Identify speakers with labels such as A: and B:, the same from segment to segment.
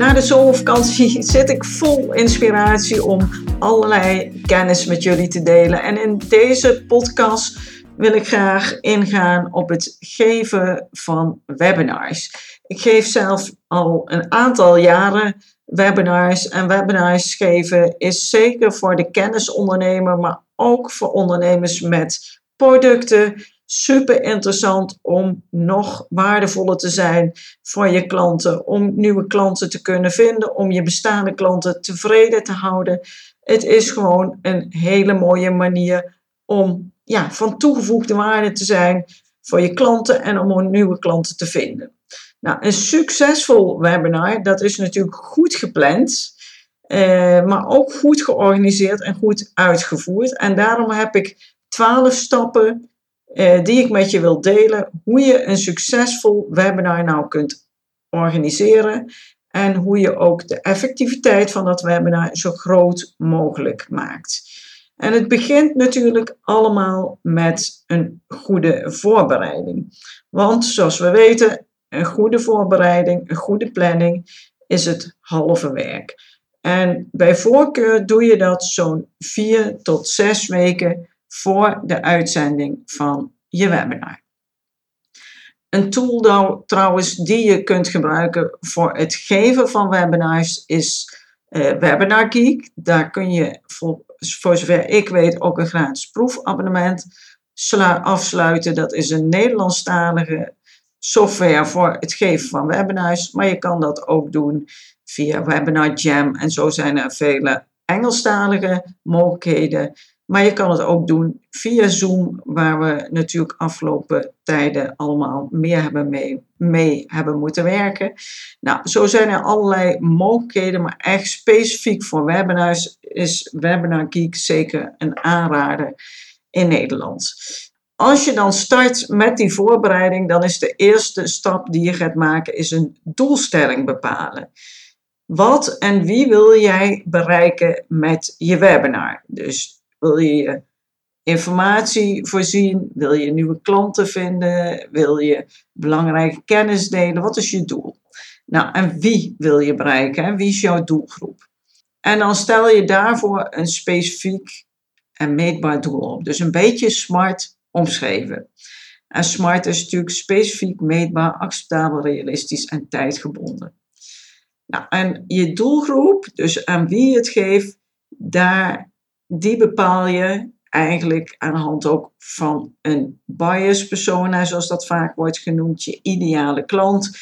A: Na de zomervakantie zit ik vol inspiratie om allerlei kennis met jullie te delen. En in deze podcast wil ik graag ingaan op het geven van webinars. Ik geef zelf al een aantal jaren webinars. En webinars geven is zeker voor de kennisondernemer, maar ook voor ondernemers met producten super interessant om nog waardevoller te zijn voor je klanten, om nieuwe klanten te kunnen vinden, om je bestaande klanten tevreden te houden. Het is gewoon een hele mooie manier om ja, van toegevoegde waarde te zijn voor je klanten en om nieuwe klanten te vinden. Nou, een succesvol webinar, dat is natuurlijk goed gepland, eh, maar ook goed georganiseerd en goed uitgevoerd. En daarom heb ik twaalf stappen eh, die ik met je wil delen. Hoe je een succesvol webinar nou kunt organiseren. En hoe je ook de effectiviteit van dat webinar zo groot mogelijk maakt. En het begint natuurlijk allemaal met een goede voorbereiding. Want zoals we weten, een goede voorbereiding, een goede planning is het halve werk. En bij voorkeur doe je dat zo'n vier tot zes weken voor de uitzending van je webinar. Een tool trouwens die je kunt gebruiken voor het geven van webinars is uh, Webinar Geek. Daar kun je voor, voor zover ik weet ook een gratis proefabonnement afsluiten. Dat is een Nederlandstalige software voor het geven van webinars. Maar je kan dat ook doen via Webinar Jam. En zo zijn er vele Engelstalige mogelijkheden. Maar je kan het ook doen via Zoom, waar we natuurlijk afgelopen tijden allemaal meer hebben mee, mee hebben moeten werken. Nou, zo zijn er allerlei mogelijkheden, maar echt specifiek voor webinars is Webinar Geek zeker een aanrader in Nederland. Als je dan start met die voorbereiding, dan is de eerste stap die je gaat maken, is een doelstelling bepalen. Wat en wie wil jij bereiken met je webinar? Dus wil je informatie voorzien? Wil je nieuwe klanten vinden? Wil je belangrijke kennis delen? Wat is je doel? Nou, en wie wil je bereiken? Wie is jouw doelgroep? En dan stel je daarvoor een specifiek en meetbaar doel op. Dus een beetje smart omschreven. En smart is natuurlijk specifiek, meetbaar, acceptabel, realistisch en tijdgebonden. Nou, en je doelgroep, dus aan wie je het geeft, daar die bepaal je eigenlijk aan de hand ook van een bias persona, zoals dat vaak wordt genoemd, je ideale klant.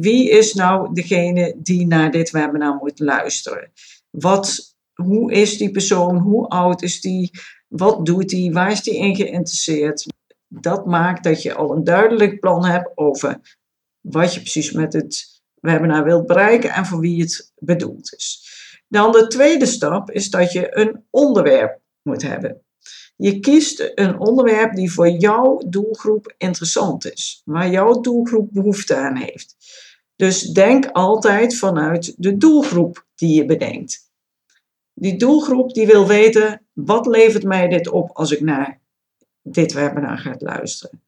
A: wie is nou degene die naar dit webinar moet luisteren? Wat, hoe is die persoon? Hoe oud is die? Wat doet die? Waar is die in geïnteresseerd? Dat maakt dat je al een duidelijk plan hebt over wat je precies met het webinar wilt bereiken en voor wie het bedoeld is. Dan de tweede stap is dat je een onderwerp moet hebben. Je kiest een onderwerp die voor jouw doelgroep interessant is, waar jouw doelgroep behoefte aan heeft. Dus denk altijd vanuit de doelgroep die je bedenkt. Die doelgroep die wil weten, wat levert mij dit op als ik naar dit webinar ga luisteren.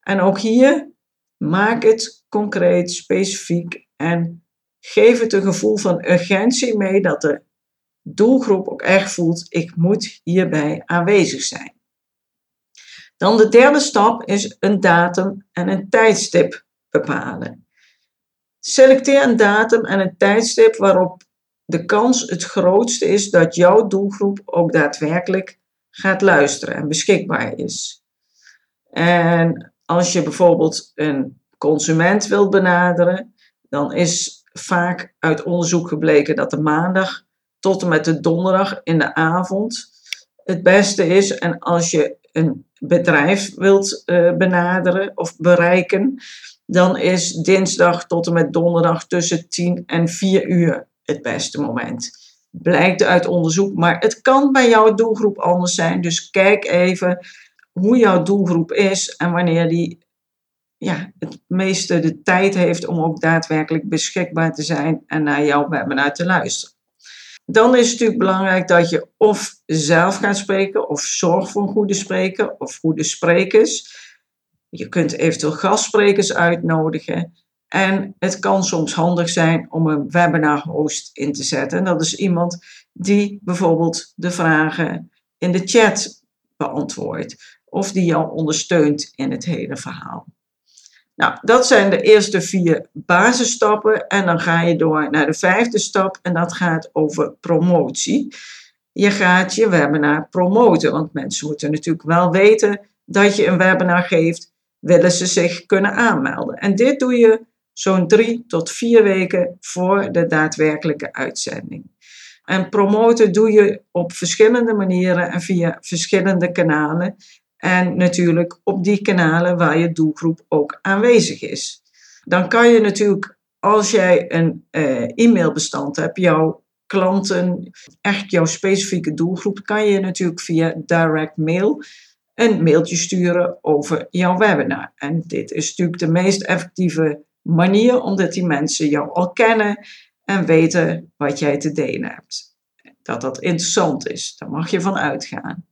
A: En ook hier, maak het concreet, specifiek en geef het een gevoel van urgentie mee dat de doelgroep ook echt voelt, ik moet hierbij aanwezig zijn. Dan de derde stap is een datum en een tijdstip bepalen. Selecteer een datum en een tijdstip waarop de kans het grootste is dat jouw doelgroep ook daadwerkelijk gaat luisteren en beschikbaar is. En als je bijvoorbeeld een consument wilt benaderen, dan is vaak uit onderzoek gebleken dat de maandag tot en met de donderdag in de avond het beste is. En als je een bedrijf wilt uh, benaderen of bereiken, dan is dinsdag tot en met donderdag tussen 10 en 4 uur het beste moment. Blijkt uit onderzoek, maar het kan bij jouw doelgroep anders zijn. Dus kijk even hoe jouw doelgroep is en wanneer die ja, het meeste de tijd heeft om ook daadwerkelijk beschikbaar te zijn en naar jouw webinar te luisteren. Dan is het natuurlijk belangrijk dat je of zelf gaat spreken of zorg voor een goede spreker of goede sprekers. Je kunt eventueel gastsprekers uitnodigen. En het kan soms handig zijn om een webinar host in te zetten. En dat is iemand die bijvoorbeeld de vragen in de chat beantwoordt. Of die jou ondersteunt in het hele verhaal. Nou, dat zijn de eerste vier basisstappen. En dan ga je door naar de vijfde stap en dat gaat over promotie. Je gaat je webinar promoten, want mensen moeten natuurlijk wel weten dat je een webinar geeft, willen ze zich kunnen aanmelden. En dit doe je zo'n drie tot vier weken voor de daadwerkelijke uitzending. En promoten doe je op verschillende manieren en via verschillende kanalen. En natuurlijk op die kanalen waar je doelgroep ook aanwezig is. Dan kan je natuurlijk, als jij een uh, e-mailbestand hebt, jouw klanten, echt jouw specifieke doelgroep, kan je natuurlijk via direct mail een mailtje sturen over jouw webinar. En dit is natuurlijk de meest effectieve manier, omdat die mensen jou al kennen en weten wat jij te delen hebt. Dat dat interessant is, daar mag je van uitgaan.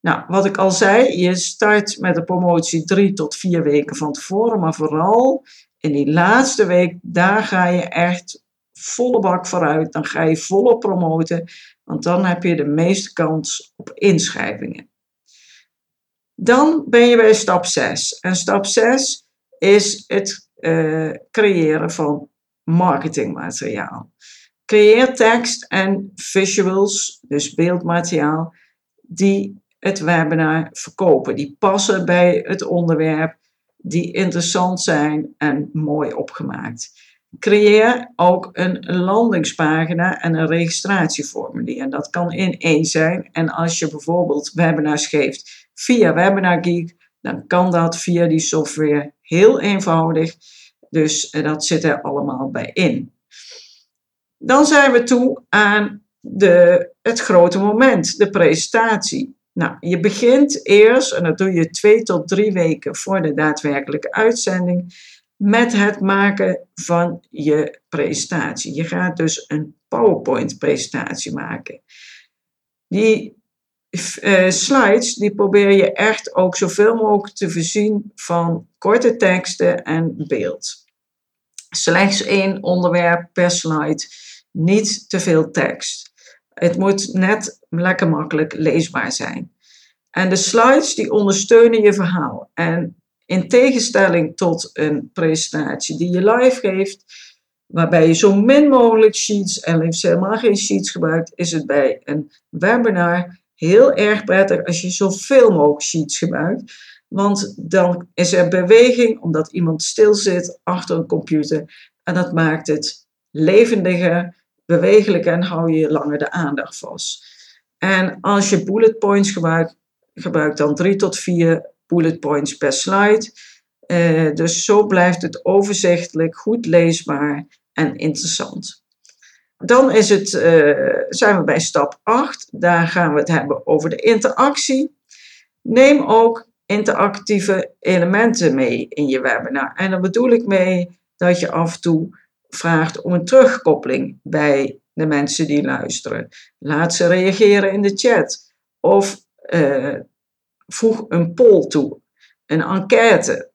A: Nou, wat ik al zei, je start met de promotie drie tot vier weken van tevoren, maar vooral in die laatste week, daar ga je echt volle bak vooruit. Dan ga je volop promoten, want dan heb je de meeste kans op inschrijvingen. Dan ben je bij stap 6. En stap 6 is het uh, creëren van marketingmateriaal. Creëer tekst en visuals, dus beeldmateriaal, die het webinar verkopen. Die passen bij het onderwerp, die interessant zijn en mooi opgemaakt. Creëer ook een landingspagina en een registratieformulier. En dat kan in één zijn. En als je bijvoorbeeld webinars geeft via Webinar Geek, dan kan dat via die software heel eenvoudig. Dus eh, dat zit er allemaal bij in. Dan zijn we toe aan de, het grote moment, de presentatie. Nou, je begint eerst, en dat doe je twee tot drie weken voor de daadwerkelijke uitzending, met het maken van je presentatie. Je gaat dus een PowerPoint-presentatie maken. Die uh, slides, die probeer je echt ook zoveel mogelijk te voorzien van korte teksten en beeld. Slechts één onderwerp per slide, niet te veel tekst. Het moet net lekker makkelijk leesbaar zijn. En de slides die ondersteunen je verhaal. En in tegenstelling tot een presentatie die je live geeft, waarbij je zo min mogelijk sheets en liefst helemaal geen sheets gebruikt, is het bij een webinar heel erg prettig als je zoveel mogelijk sheets gebruikt. Want dan is er beweging omdat iemand stil zit achter een computer. En dat maakt het levendiger, bewegelijker en hou je langer de aandacht vast. En als je bullet points gebruikt, gebruik dan drie tot vier bullet points per slide. Uh, dus zo blijft het overzichtelijk, goed leesbaar en interessant. Dan is het, uh, zijn we bij stap 8. Daar gaan we het hebben over de interactie. Neem ook interactieve elementen mee in je webinar. En daar bedoel ik mee dat je af en toe vraagt om een terugkoppeling bij de mensen die luisteren. Laat ze reageren in de chat. Of uh, voeg een poll toe, een enquête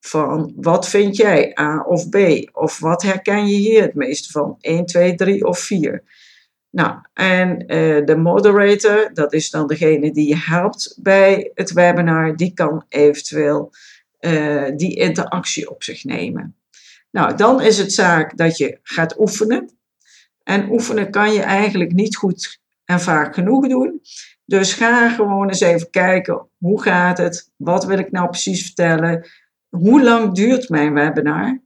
A: van wat vind jij, A of B? Of wat herken je hier het meeste van? 1, 2, 3 of 4? Nou, en uh, de moderator, dat is dan degene die je helpt bij het webinar, die kan eventueel uh, die interactie op zich nemen. Nou, dan is het zaak dat je gaat oefenen. En oefenen kan je eigenlijk niet goed en vaak genoeg doen. Dus ga gewoon eens even kijken, hoe gaat het? Wat wil ik nou precies vertellen? Hoe lang duurt mijn webinar?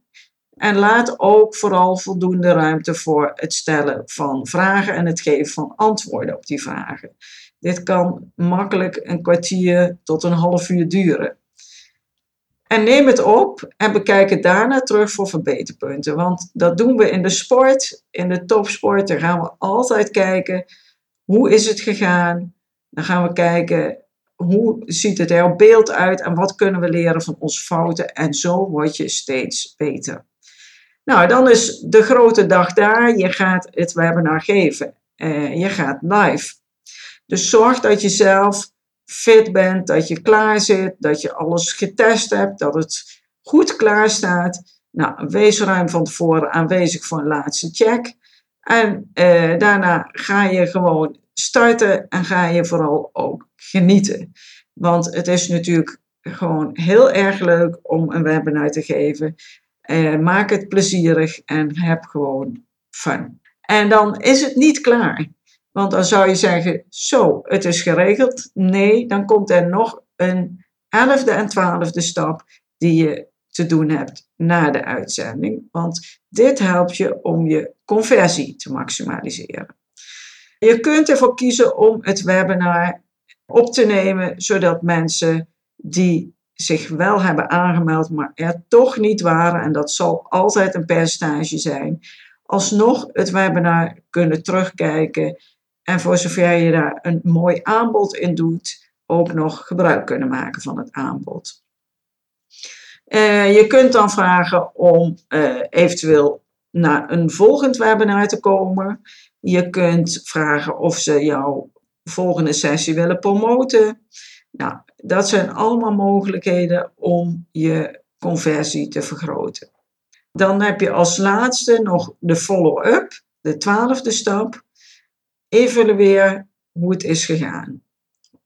A: En laat ook vooral voldoende ruimte voor het stellen van vragen en het geven van antwoorden op die vragen. Dit kan makkelijk een kwartier tot een half uur duren. En neem het op en bekijk het daarna terug voor verbeterpunten. Want dat doen we in de sport, in de topsport. Daar gaan we altijd kijken, hoe is het gegaan? Dan gaan we kijken, hoe ziet het er op beeld uit? En wat kunnen we leren van onze fouten? En zo word je steeds beter. Nou, dan is de grote dag daar. Je gaat het webinar geven. Uh, je gaat live. Dus zorg dat je zelf fit bent, dat je klaar zit, dat je alles getest hebt, dat het goed klaar staat. Nou, wees ruim van tevoren aanwezig voor een laatste check. En uh, daarna ga je gewoon starten en ga je vooral ook genieten. Want het is natuurlijk gewoon heel erg leuk om een webinar te geven. Uh, maak het plezierig en heb gewoon fun. En dan is het niet klaar. Want dan zou je zeggen, zo, het is geregeld. Nee, dan komt er nog een elfde en twaalfde stap die je te doen hebt na de uitzending. Want dit helpt je om je conversie te maximaliseren. Je kunt ervoor kiezen om het webinar op te nemen, zodat mensen die zich wel hebben aangemeld, maar er toch niet waren, en dat zal altijd een percentage zijn, alsnog het webinar kunnen terugkijken en voor zover je daar een mooi aanbod in doet, ook nog gebruik kunnen maken van het aanbod. Uh, je kunt dan vragen om uh, eventueel naar een volgend webinar te komen. Je kunt vragen of ze jouw volgende sessie willen promoten. Nou, dat zijn allemaal mogelijkheden om je conversie te vergroten. Dan heb je als laatste nog de follow-up, de twaalfde stap. Evalueer hoe het is gegaan.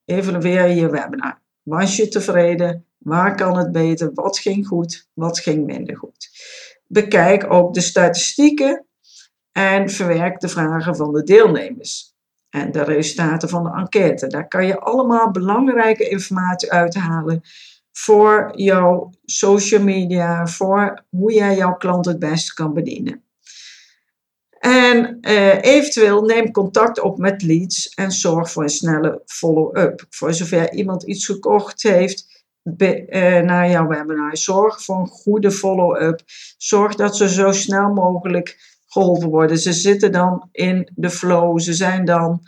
A: Evalueer je webinar. Was je tevreden? Waar kan het beter? Wat ging goed? Wat ging minder goed? Bekijk ook de statistieken en verwerk de vragen van de deelnemers en de resultaten van de enquête. Daar kan je allemaal belangrijke informatie uithalen voor jouw social media, voor hoe jij jouw klant het beste kan bedienen. En uh, eventueel neem contact op met leads en zorg voor een snelle follow-up. Voor zover iemand iets gekocht heeft be, uh, naar jouw webinar, zorg voor een goede follow-up. Zorg dat ze zo snel mogelijk geholpen worden. Ze zitten dan in de flow, ze zijn dan.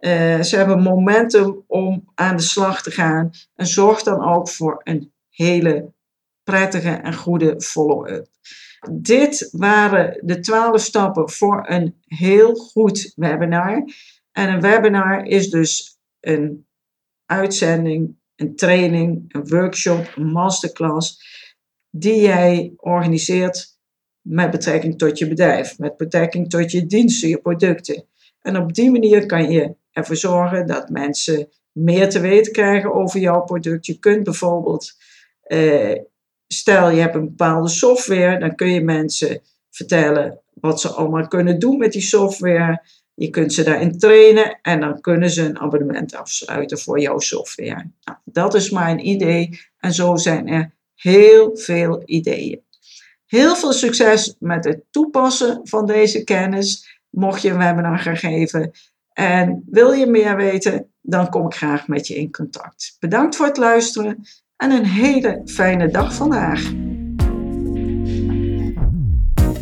A: Uh, ze hebben momentum om aan de slag te gaan. En zorg dan ook voor een hele prettige en goede follow-up. Dit waren de twaalf stappen voor een heel goed webinar. En een webinar is dus een uitzending, een training, een workshop, een masterclass die jij organiseert met betrekking tot je bedrijf, met betrekking tot je diensten, je producten. En op die manier kan je ervoor zorgen dat mensen meer te weten krijgen over jouw product. Je kunt bijvoorbeeld eh, stel je hebt een bepaalde software, dan kun je mensen vertellen wat ze allemaal kunnen doen met die software. Je kunt ze daarin trainen en dan kunnen ze een abonnement afsluiten voor jouw software. Nou, dat is een idee en zo zijn er heel veel ideeën. Heel veel succes met het toepassen van deze kennis, mocht je een webinar gaan geven. En wil je meer weten, dan kom ik graag met je in contact. Bedankt voor het luisteren en een hele fijne dag vandaag.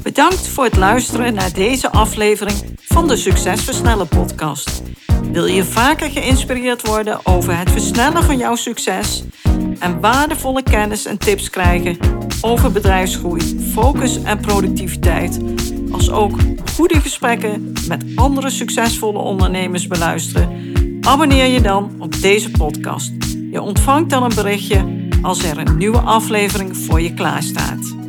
B: Bedankt voor het luisteren naar deze aflevering van de Succesversnellen podcast. Wil je vaker geïnspireerd worden over het versnellen van jouw succes en waardevolle kennis en tips krijgen over bedrijfsgroei, focus en productiviteit, als ook goede gesprekken met andere succesvolle ondernemers beluisteren? Abonneer je dan op deze podcast. Je ontvangt dan een berichtje als er een nieuwe aflevering voor je klaarstaat.